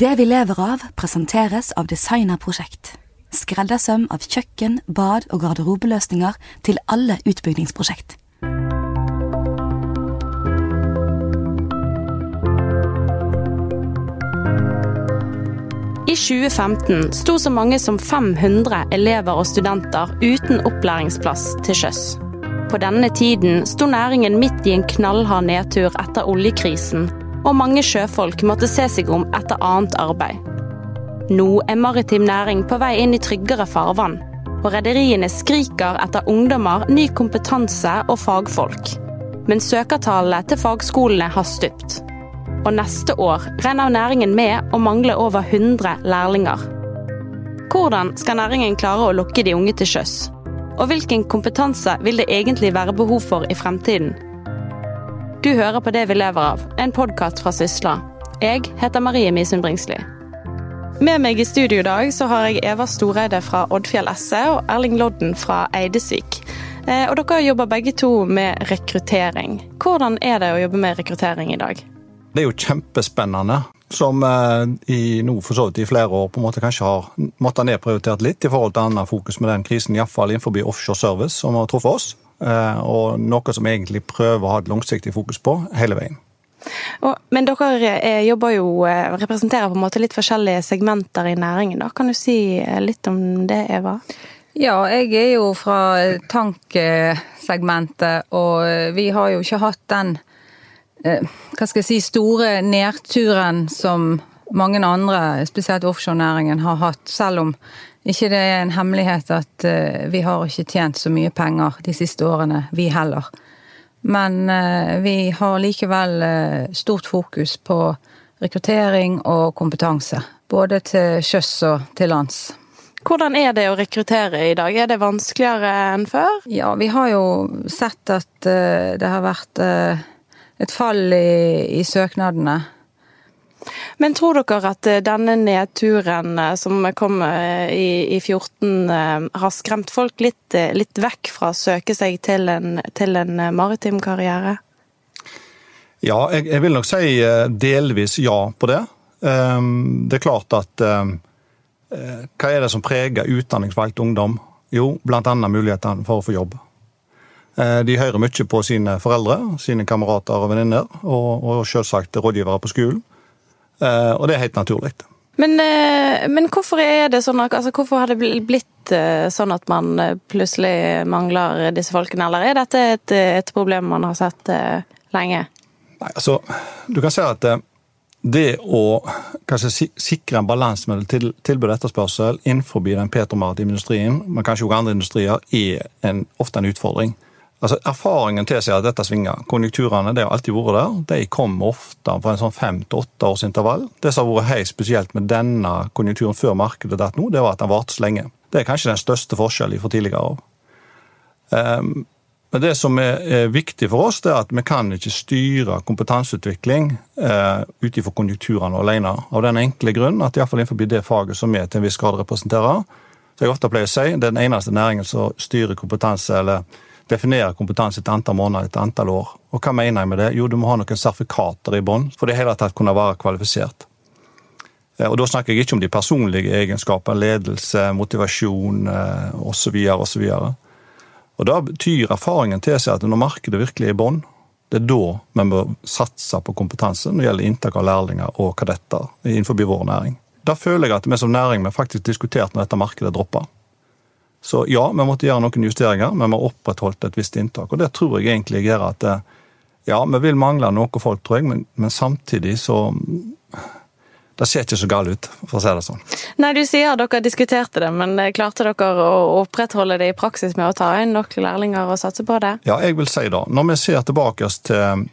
Det vi lever av, presenteres av Designerprosjekt. Skreddersøm av kjøkken, bad og garderobeløsninger til alle utbyggingsprosjekt. I 2015 sto så mange som 500 elever og studenter uten opplæringsplass til sjøs. På denne tiden sto næringen midt i en knallhard nedtur etter oljekrisen, og mange sjøfolk måtte se seg om etter annet arbeid. Nå er maritim næring på vei inn i tryggere farvann, og rederiene skriker etter ungdommer, ny kompetanse og fagfolk. Men søkertallene til fagskolene har stupt. Og neste år regner næringen med å mangle over 100 lærlinger. Hvordan skal næringen klare å lokke de unge til sjøs? Og hvilken kompetanse vil det egentlig være behov for i fremtiden? Du hører på Det vi lever av, en podkast fra Sysla. Jeg heter Marie Misund Bringsli. Med meg i studio i dag så har jeg Eva Storeide fra Oddfjell SE og Erling Lodden fra Eidesvik. Eh, og dere jobber begge to med rekruttering. Hvordan er det å jobbe med rekruttering i dag? Det er jo kjempespennende, som eh, i nå for så vidt i flere år på en måte kanskje har måttet nedprioritert litt i forhold til annet fokus med den krisen, iallfall innenfor offshore service, som har truffet oss. Eh, og noe som egentlig prøver å ha et langsiktig fokus på hele veien. Og, men dere eh, jobber jo, eh, representerer på en måte litt forskjellige segmenter i næringen. da. Kan du si litt om det, Eva? Ja, jeg er jo fra tanksegmentet, og vi har jo ikke hatt den hva skal jeg si, store nedturen som mange andre, spesielt offshorenæringen, har hatt. Selv om ikke det er en hemmelighet at vi har ikke tjent så mye penger de siste årene, vi heller. Men vi har likevel stort fokus på rekruttering og kompetanse. Både til sjøs og til lands. Hvordan er det å rekruttere i dag? Er det vanskeligere enn før? Ja, vi har jo sett at det har vært et fall i, i søknadene. Men tror dere at denne nedturen som kom i, i 14 har skremt folk litt, litt, vekk fra å søke seg til en, til en maritim karriere? Ja, jeg, jeg, vil nok si delvis ja på det. Det er klart at Hva er det som preger utdanningsvalgt ungdom? Jo, bl.a. mulighetene for å få jobb. De hører mye på sine foreldre, sine kamerater og venninner, og, og selvsagt rådgivere på skolen. Og det er helt naturlig. Men, men, hvorfor det sånn altså, hvorfor har det blitt sånn at man plutselig mangler disse folkene, eller er dette et, et problem man har sett lenge? Nei, altså, Du kan si at det å kanskje sikre en balanse mellom tilbud og etterspørsel innenfor den petromaritime industrien, men kanskje også andre industrier, er en, ofte en utfordring. Altså, Erfaringen tilsier at dette svinger. Konjunkturene det har alltid vært der. De kommer ofte fra en sånn fem til åtte års intervall. Det som har vært helt spesielt med denne konjunkturen før markedet datt nå, det var at den varte så lenge. Det er kanskje den største forskjellen fra tidligere år. Um, men det som er, er, viktig for oss, det er at vi kan ikke styre kompetanseutvikling uh, ut ifra konjunkturene alene. Av den enkle grunn at iallfall innenfor det faget som vi til en viss grad representerer, så jeg ofte pleier å si, det er den eneste næringen som styrer kompetanse eller definerer kompetanse etter antall måneder etter antall år. Og hva mener jeg med det? Jo, du må ha noen sertifikater i bånn for det hele tatt kunne være kvalifisert. Og Da snakker jeg ikke om de personlige egenskapene, ledelse, motivasjon osv. osv. Og Da betyr erfaringen til seg at når markedet virkelig er i bånn, det er da vi bør satse på kompetanse når det gjelder inntak av lærlinger og kadetter innenfor vår næring. Da føler jeg at vi som næring vi faktisk diskutert når dette markedet dropper. Så ja, vi måtte gjøre noen justeringer, men vi har opprettholdt et visst inntak. Og det tror jeg egentlig gjør at ja, vi vil mangle noe folk, tror jeg, men, men samtidig så det ser ikke så galt ut, for å si det sånn. Nei, Du sier dere diskuterte det, men klarte dere å opprettholde det i praksis med å ta inn nok lærlinger og satse på det? Ja, jeg vil si det. Når vi ser tilbake til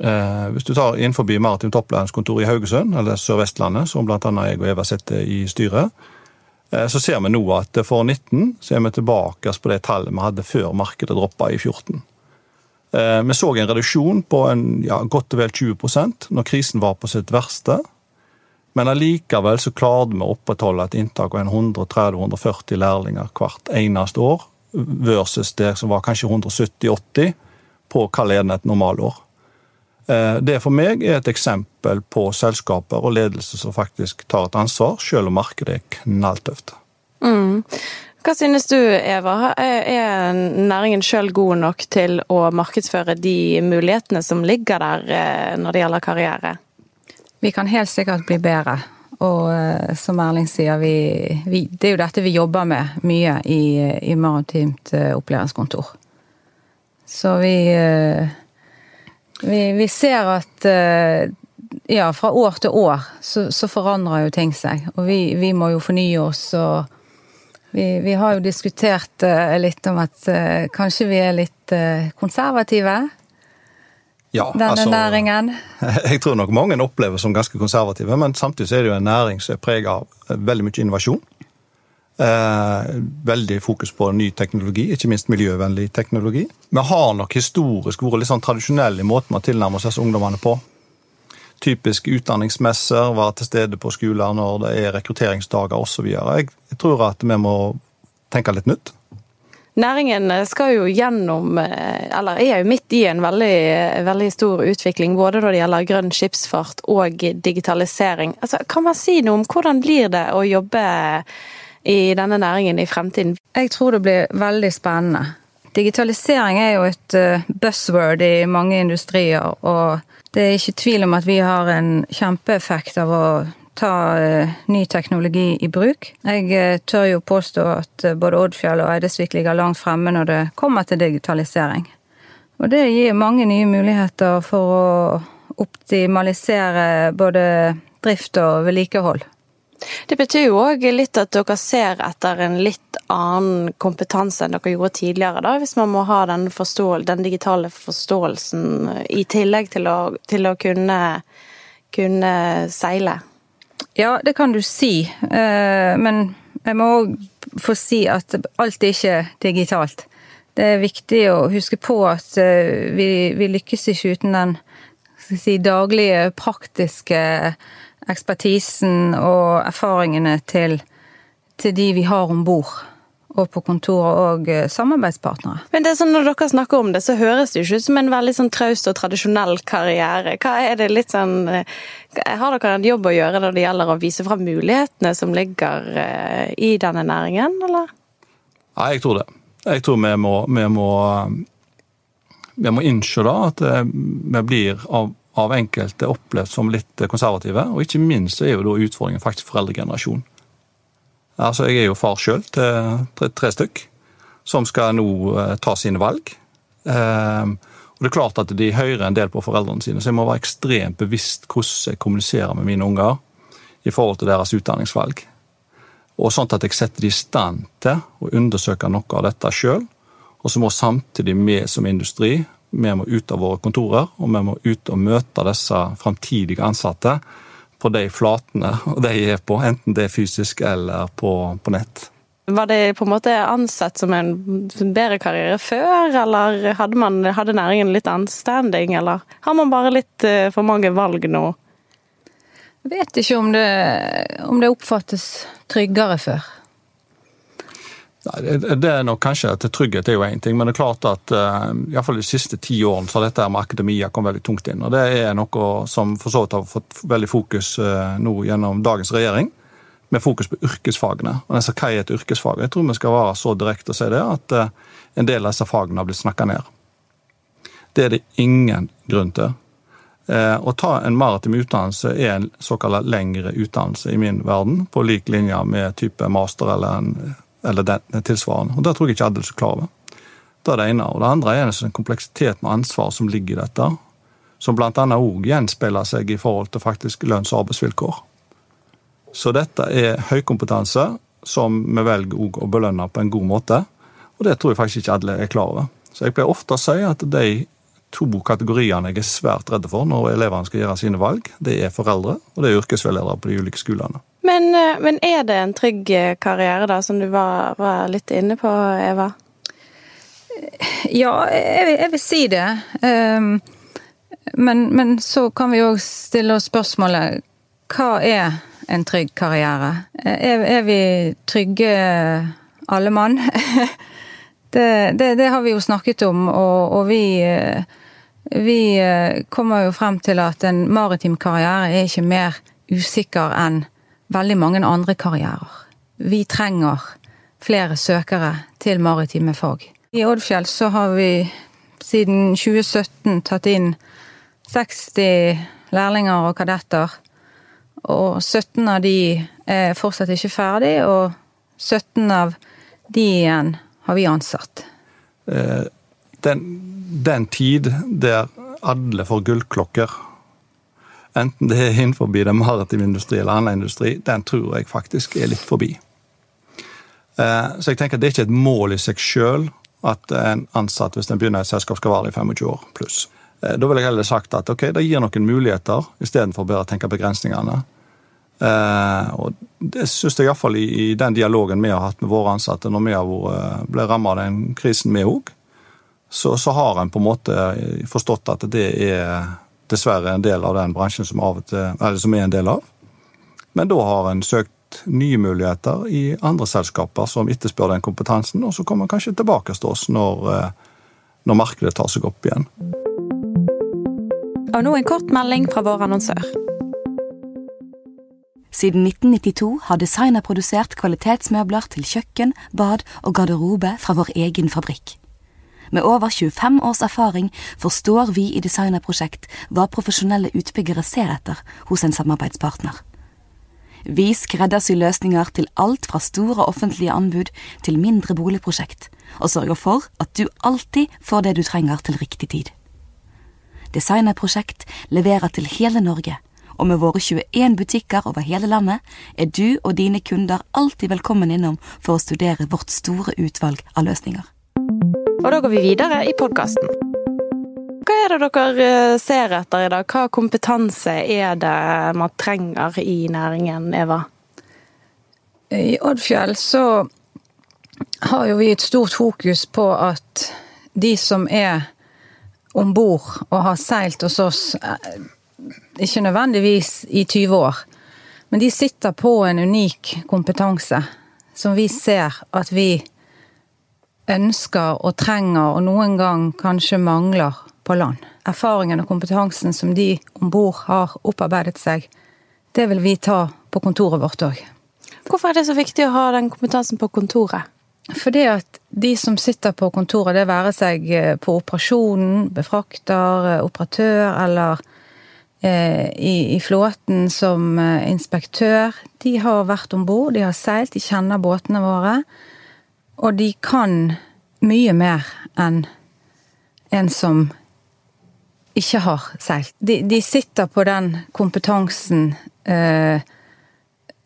Eh, hvis du tar innenfor maritimt opplæringskontor i Haugesund, eller Sør-Vestlandet, som bl.a. jeg og Eva sitter i styret, eh, så ser vi nå at for 19 så er vi tilbake på det tallet vi hadde før markedet droppa i 14. Eh, vi så en reduksjon på en, ja, godt og vel 20% når krisen var på sitt verste. Men allikevel så klarte vi å opprettholde et inntak av 130-140 lærlinger hvert eneste år, versus det som var kanskje 170-80 på hva er et normalår. Eh, det for meg er et eksempel på selskaper og ledelse som faktisk tar et ansvar, selv om markedet er knalltøft. Mm. Hva synes du, Eva? Er næringen sjøl god nok til å markedsføre de mulighetene som ligger der eh, når det gjelder karriere? Vi kan helt sikkert bli bedre. Og eh, som Erling sier, vi, vi, det er jo dette vi jobber med mye i, i maritimt opplæringskontor. Så vi vi, vi ser at eh, ja, fra år til år så, så forandrer jo ting seg. Og vi, vi, må jo fornye oss. og vi, vi har jo diskutert uh, litt om at uh, kanskje vi er litt uh, konservative. Ja, Denne altså, næringen. Jeg tror nok mange opplever som ganske konservative, men samtidig er det jo en næring som er preget av veldig mye innovasjon. Eh, veldig fokus på ny teknologi, ikke minst miljøvennlig teknologi. Vi har nok historisk vært litt sånn tradisjonelle i måten vi tilnærmer oss ungdommene på. Typisk utdanningsmesser, være til stede på skoler når det er rekrutteringsdager osv. Jeg, jeg tror at vi må tenke litt nytt. Næringen skal jo gjennom, eh, eller er jo midt i en veldig, veldig stor utvikling, både når det gjelder grønn skipsfart og digitalisering. Altså, kan man si noe om hvordan blir det å jobbe i denne næringen i fremtiden? Jeg tror det blir veldig spennende. Digitalisering er jo et eh, buzzword i mange industrier, og det er ikke tvil om at vi har en kjempeeffekt av å ta eh, ny teknologi i bruk. Jeg eh, tør jo påstå at både Oddfjell og Eidesvik ligger langt fremme når det kommer til digitalisering. Og det gir mange nye muligheter for å optimalisere både drift og vedlikehold. Det betyr jo òg litt at dere ser etter en litt annen kompetanse enn dere gjorde tidligere, da, hvis man må ha den, den digitale forståelsen i tillegg til å, til å kunne, kunne, seile. Ja, det kan du si, eh, men jeg må òg få si at alt er ikke digitalt. Det er viktig å huske på at eh, vi, vi lykkes ikke uten den si, daglige, praktiske ekspertisen og erfaringene til, til de vi har om bord. Og på kontoret og eh, samarbeidspartnere. Men det er sånn Når dere snakker om det, så høres det ikke ut som en veldig sånn traust og tradisjonell karriere. Hva er det litt sånn eh, Har dere en jobb å gjøre når det gjelder å vise fram mulighetene som ligger eh, i denne næringen, eller? Nei, jeg tror det. Jeg tror vi må, vi må, vi må innse da at vi blir av av enkelte opplevd som litt konservative. Og ikke minst er jo da utfordringen faktisk foreldregenerasjon. Altså, Jeg er jo far sjøl til tre, tre, stykk, som skal nå eh, ta sine valg. Eh, og det er klart at De hører en del på foreldrene sine, så jeg må være ekstremt bevisst hvordan jeg kommuniserer med mine unger i forhold til deres utdanningsvalg. Og sånn at jeg setter de i stand til å undersøke noe av dette sjøl. Og så må samtidig vi som industri vi må ut av våre kontorer, og vi må ut og møte disse framtidige ansatte på de flatene de er på, enten det er fysisk eller på, på nett. Var det på en måte ansett som en bedre karriere før, eller hadde, man, hadde næringen litt anstanding, eller har man bare litt eh, for mange valg nå? Jeg vet ikke om det, om det oppfattes tryggere før. Det er nok kanskje til Trygghet er jo én ting, men det er klart at uh, i hvert fall de siste ti årene så har dette med akademia kommet veldig tungt inn. og Det er noe som for så vidt har fått veldig fokus uh, nå gjennom dagens regjering, med fokus på yrkesfagene. Og altså, Hva er et yrkesfag? Jeg tror vi skal være så direkte og si det, at uh, en del av disse fagene har blitt snakka ned. Det er det ingen grunn til. Å ta en maritim utdannelse er en såkalt lengre utdannelse i min verden, på lik linje med type master eller en eller den, tilsvarende. Og Det tror jeg ikke alle er så klar over. Det er det ene. Og det andre er en kompleksitet med ansvar som ligger i dette. Som bl.a. òg gjenspeiler seg i forhold til faktisk lønns- og arbeidsvilkår. Så dette er høykompetanse som vi velger å belønne på en god måte. Og det tror jeg faktisk ikke alle er klar over. Så jeg pleier ofte å si at de to kategoriene jeg er svært redde for når elevene skal gjøre sine valg. Det er foreldre, og det er yrkesveiledere på de ulike skolene. Men, eh, men, er det en trygg eh, karriere, da, som du var, var litt inne på, Eva? Ja, jeg jeg vil si det. Um, men, men, så kan vi òg stille oss spørsmålet hva er en trygg karriere? Er, er vi trygge alle mann? Det, det, det, har vi jo snakket om, og, og vi, eh, vi kommer jo frem til at en maritim karriere er ikke mer usikker enn veldig mange andre karrierer. Vi trenger flere søkere til maritime fag. I Oddfjell så har vi siden 2017 tatt inn 60 lærlinger og kadetter. Og 17 av de er fortsatt ikke ferdig, og 17 av de igjen har vi ansatt. Eh, den, den tid der alle får gullklokker, enten det er innenfor den maritime industri eller annen industri, den tror jeg faktisk er litt forbi. Eh, så jeg tenker at det er ikke et mål i seg sjøl at en ansatt hvis en begynner i et selskap skal være i 25 år pluss. Eh, da vil jeg heller sagt at ok, det gir noen muligheter, istedenfor bare å tenke begrensningene. Eh, og det syns jeg iallfall i, i den dialogen vi har hatt med våre ansatte når vi har ble rammet av den krisen vi òg, så, så, har en på en måte forstått at det er dessverre en del av den bransjen som, av til, som er en del av. Men da har en søkt nye muligheter i andre selskaper som etterspør den kompetansen, og så kommer en kanskje tilbake til oss når, eh, når markedet tar seg opp igjen. Og nå en kort melding fra vår annonsør. Siden 1992 har designer produsert kvalitetsmøbler til kjøkken, bad og garderobe fra vår egen fabrikk. Med over 25 års erfaring forstår vi i Designerprosjekt hva profesjonelle utbyggere ser etter hos en samarbeidspartner. Vi skreddersyr løsninger til alt fra store offentlige anbud til mindre boligprosjekt, og sørger for at du alltid får det du trenger til riktig tid. Designerprosjekt leverer til hele Norge og med våre 21 butikker over hele landet er du og dine kunder alltid velkommen innom for å studere vårt store utvalg av løsninger. Og da går vi videre i podkasten. Hva er det dere eh, ser etter i dag? Hva kompetanse er det man trenger i næringen, Eva? I Oddfjell så har jo vi et stort fokus på at de som er om bord og har seilt hos oss, eh, ikke nødvendigvis i 20 år, men de sitter på en unik kompetanse som vi ser at vi ønsker og trenger, og noen gang kanskje mangler, på land. Erfaringen og kompetansen som de om bord har opparbeidet seg, det vil vi ta på kontoret vårt òg. Hvorfor er det så viktig å ha den kompetansen på kontoret? Fordi at de som sitter på kontoret, det være seg på operasjonen, befrakter, operatør eller Eh, i, i, flåten som eh, inspektør. De har vært om bord, de har seilt, de kjenner båtene våre. Og de kan mye mer enn en som ikke har seilt. De, de sitter på den kompetansen eh,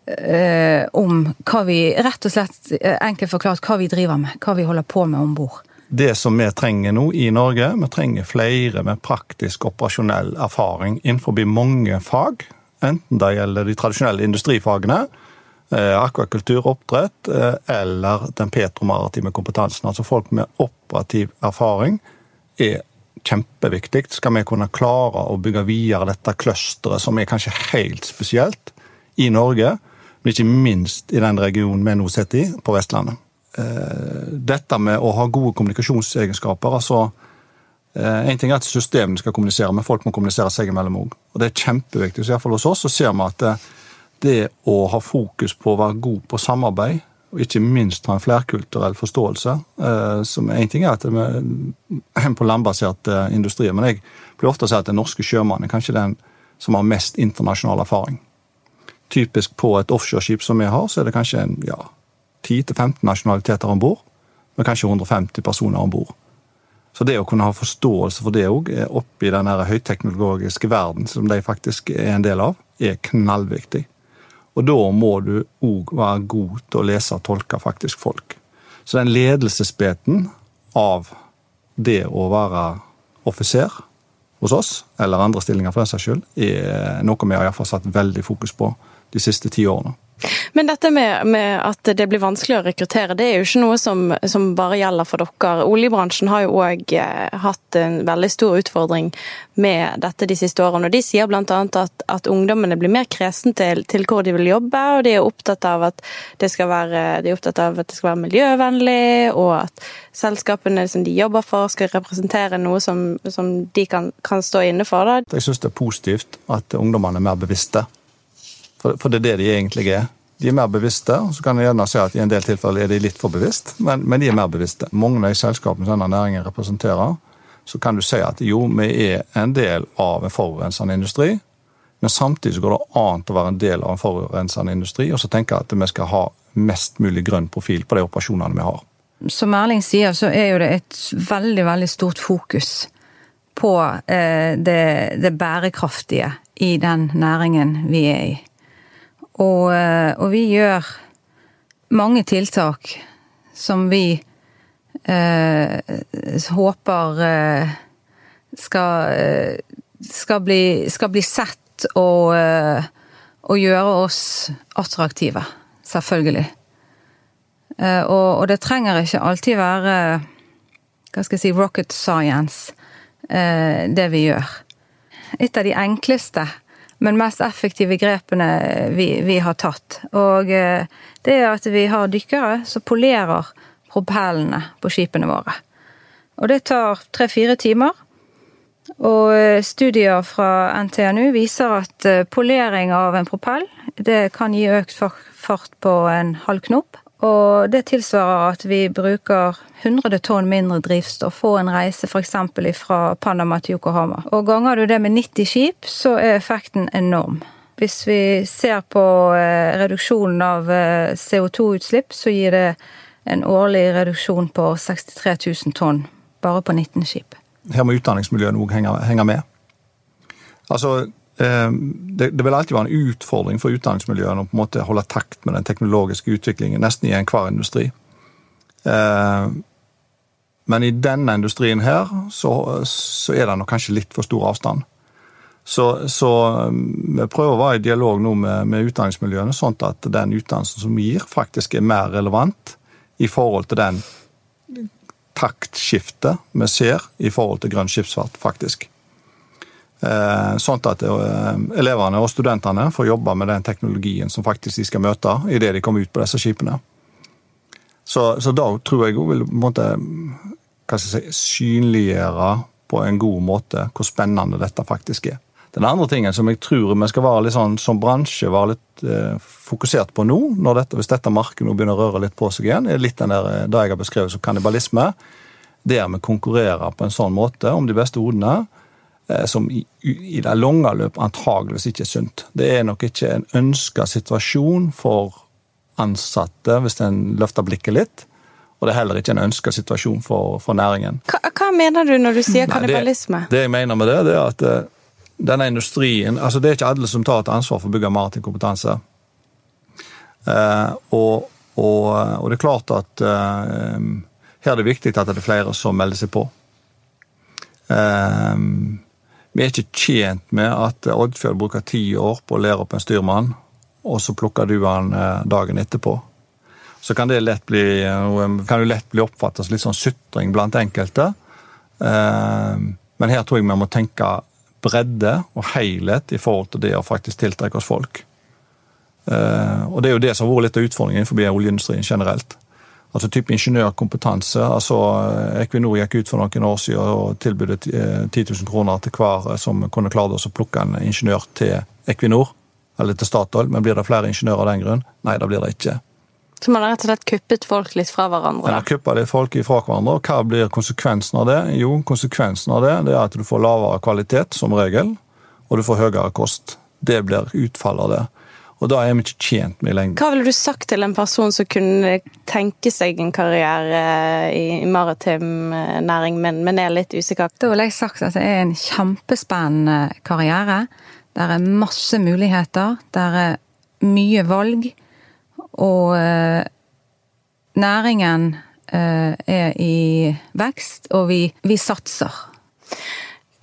eh, om hva vi Rett og slett, eh, enkelt forklart, hva vi driver med. Hva vi holder på med om bord det som vi trenger nå i Norge. Vi trenger flere med praktisk operasjonell erfaring innenfor mange fag. Enten det gjelder de tradisjonelle industrifagene, akvakultur, oppdrett, eh, eller den petromaritime kompetansen. Altså folk med operativ erfaring er kjempeviktig. Skal vi kunne klare å bygge videre dette clusteret, som er kanskje helt spesielt i Norge, men ikke minst i den regionen vi nå sitter i, på Vestlandet. Eh, dette med å ha gode kommunikasjonsegenskaper. altså eh, En ting er at systemene skal kommunisere, men folk må kommunisere seg imellom òg. Og det er kjempeviktig. Så iallfall hos oss så ser vi at det, å ha fokus på å være god på samarbeid, og ikke minst ha en flerkulturell forståelse eh, som En ting er at vi er på landbasert industri, men jeg blir ofte si at den norske sjømannen er kanskje den som har mest internasjonal erfaring. Typisk på et offshoreskip som vi har, så er det kanskje en ja, 10-15 nasjonaliteter om bord, med kanskje 150 personer om bord. Så det å kunne ha forståelse for det òg, oppi den høyteknologiske verden som de faktisk er en del av, er knallviktig. Og da må du òg være god til å lese og tolke faktisk folk. Så den ledelsesbiten av det å være offiser hos oss, eller andre stillinger for den saks skyld, er noe vi har i hvert fall satt veldig fokus på de siste ti årene. Men dette med, med, at det blir vanskelig å rekruttere, det er jo ikke noe som, som bare gjelder for dere. Oljebransjen har jo òg eh, hatt en veldig stor utfordring med dette de siste årene. og De sier bl.a. At, at ungdommene blir mer kresen til, til, hvor de vil jobbe, og de er opptatt av at det skal være, de av at det skal være miljøvennlig, og at selskapene som de jobber for, skal representere noe som, som de kan, kan, stå inne for. Da. Jeg syns det er positivt at ungdommene er mer bevisste for, for, det er det de egentlig er. De er mer bevisste. og Så kan jeg gjerne si at i en del tilfeller er de litt for bevisst, men, men de er mer bevisste. Mange av de selskapene denne næringen representerer, så kan du si at jo, vi er en del av en forurensende industri. Men samtidig så går det an å være en del av en forurensende industri og så tenke at vi skal ha mest mulig grønn profil på de operasjonene vi har. Som Erling sier, så er jo det et veldig, veldig stort fokus på eh, det, det bærekraftige i den næringen vi er i. Og, eh, og vi gjør mange tiltak som vi eh, håper eh, skal, eh, skal, bli, skal, bli, sett og, og, gjøre oss attraktive. Selvfølgelig. Og, og, det trenger ikke alltid være hva skal jeg si, rocket science, det vi gjør. Et av de enkleste men mest effektive grepene vi, vi, har tatt. Og eh, det er at vi har dykkere som polerer propellene på skipene våre. Og det tar tre-fire timer. Og eh, studier fra NTNU viser at eh, polering av en propell det kan gi økt fart på en halv knop. Og det tilsvarer at vi bruker 100 tonn mindre drivstoff på en reise f.eks. fra Panama til Yokohama. Og ganger du det med 90 skip, så er effekten enorm. Hvis vi ser på eh, reduksjonen av eh, CO2-utslipp, så gir det en årlig reduksjon på 63 000 tonn bare på 19 skip. Her må utdanningsmiljøet òg henge med. Altså, det, det, vil alltid være en utfordring for utdanningsmiljøene å på en måte holde takt med den teknologiske utviklingen nesten i enhver industri. Eh, men i denne industrien her så, så, er det nok kanskje litt for stor avstand. Så, så eh, vi prøver å være i dialog nå med, med utdanningsmiljøene, sånn at den utdannelsen som gir, faktisk er mer relevant i forhold til den taktskiftet vi ser i forhold til grønn skipsfart, faktisk. Eh, sånn at eh, elevene og studentene får jobbe med den teknologien som faktisk de skal møte idet de kommer ut på disse skipene. Så, så da tror jeg hun vil jeg si, synliggjøre på en god måte hvor spennende dette faktisk er. Den andre tingen som jeg tror vi skal være litt sånn, som bransje være litt eh, fokusert på nå, dette, hvis dette markedet nå begynner å røre litt på seg igjen, er litt den der, det jeg har beskrevet som kannibalisme. Der vi konkurrerer på en sånn måte om de beste hodene Eh, som i, i det lange løp antageligvis ikke er sunt. Det er nok ikke en ønska situasjon for ansatte, hvis en løfter blikket litt. Og det er heller ikke en ønska situasjon for, for næringen. Hva, hva, mener du når du sier kannibalisme? Det, det, jeg mener med det, det er at uh, denne industrien altså Det er ikke alle som tar et ansvar for å bygge maritim kompetanse. Uh, og, og, og, det er klart at her er det viktig at det er flere som melder seg på. Um, vi er ikke tjent med at Oddfjord bruker ti år på å lære opp en styrmann, og så plukker du han eh, dagen etterpå. Så kan det lett bli, eh, kan det lett bli oppfattet som litt sånn sutring blant enkelte. Eh, men her tror jeg vi må tenke bredde og helhet i forhold til det å faktisk tiltrekke oss folk. Og det er jo det som har vært litt av utfordringen innenfor oljeindustrien generelt. Altså type ingeniørkompetanse. altså Equinor gikk ut for noen år siden og tilbød 10 000 kroner til hver eh, som kunne klare å plukke en ingeniør til Equinor, eller til Statoil. Men blir det flere ingeniører av den grunn? Nei, det blir det ikke. Så man har rett og slett kuppet folk litt fra hverandre? Man har kuppet litt folk fra hverandre. og Hva blir konsekvensen av det? Jo, konsekvensen av det, det er at du får lavere kvalitet, som regel, og du får høyere kost. Det blir utfallet av det. Og da er vi ikke tjent med i lengden. Hva ville du sagt til en person som kunne tenke seg en karriere i maritim eh, næring, men, men er litt usikker? Da ville jeg sagt at det er en kjempespennende karriere. Det er masse muligheter. Det er mye valg. Og eh, næringen eh, er i vekst, og vi, vi satser.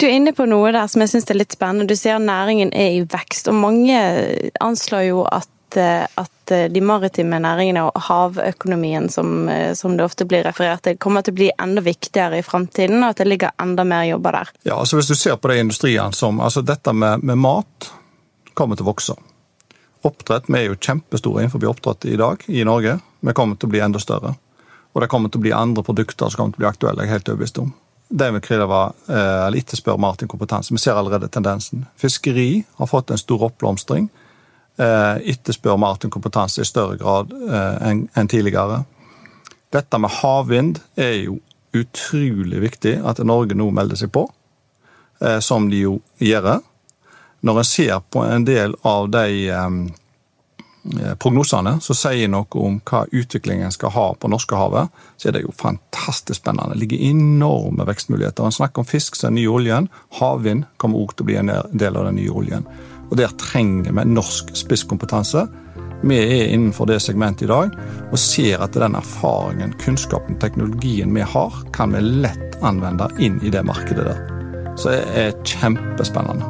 Du er inne på noe der som jeg syns er litt spennende. Du sier næringen er i vekst. og Mange anslår jo at, eh, at eh, de maritime næringene og havøkonomien, som, eh, som, det ofte blir referert til, kommer til å bli enda viktigere i framtiden, og at det ligger enda mer jobber der. Ja, altså Hvis du ser på de industriene som altså Dette med, med mat kommer til å vokse. Oppdrett, Vi er jo kjempestore innenfor oppdrett i dag i Norge. Vi kommer til å bli enda større. Og det kommer til å bli andre produkter som kommer til å bli aktuelle. jeg er helt overbevist om. Det vil kreve, eh, eller etterspør Martin kompetanse. Vi ser allerede tendensen. Fiskeri har fått en stor oppblomstring. Eh, etterspør Martin kompetanse i større grad eh, enn tidligere. Dette med havvind er jo utrolig viktig at Norge nå melder seg på, som de jo gjør. Når en ser på en del av de prognosene som sier noe om hva utviklingen skal ha på Norskehavet, så er det jo fantastisk spennende. Det ligger enorme vekstmuligheter. En snakker om fisk som er den nye oljen. Havvind kommer også til å bli en del av den nye oljen. Og Der trenger vi norsk spisskompetanse. Vi er innenfor det segmentet i dag og ser at den erfaringen, kunnskapen, teknologien vi har, kan vi lett anvende inn i det markedet der. Så det er kjempespennende.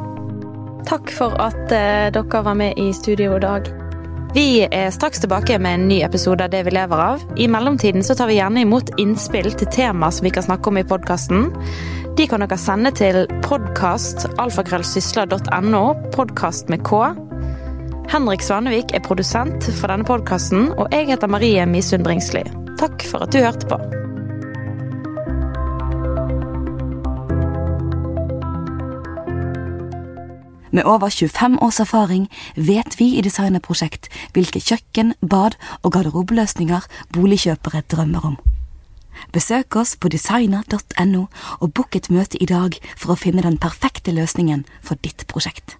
Takk for at eh, dere var med i studio i dag. Vi er straks tilbake med en ny episode av Det vi lever av. I mellomtiden så tar vi gjerne imot innspill til tema som vi kan snakke om i podkasten. De kan dere sende til podkastalfakrøllsysla.no, podkast med K. Henrik Svanevik er produsent for denne podkasten, og jeg heter Marie Misund Bringsli. Takk for at du hørte på. Med over 25 års erfaring vet vi i Designerprosjekt hvilke kjøkken, bad og garderobeløsninger boligkjøpere drømmer om. Besøk oss på designer.no og book et møte i dag for å finne den perfekte løsningen for ditt prosjekt.